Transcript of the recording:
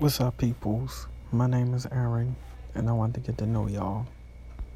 What's up, peoples? My name is Aaron, and I want to get to know y'all.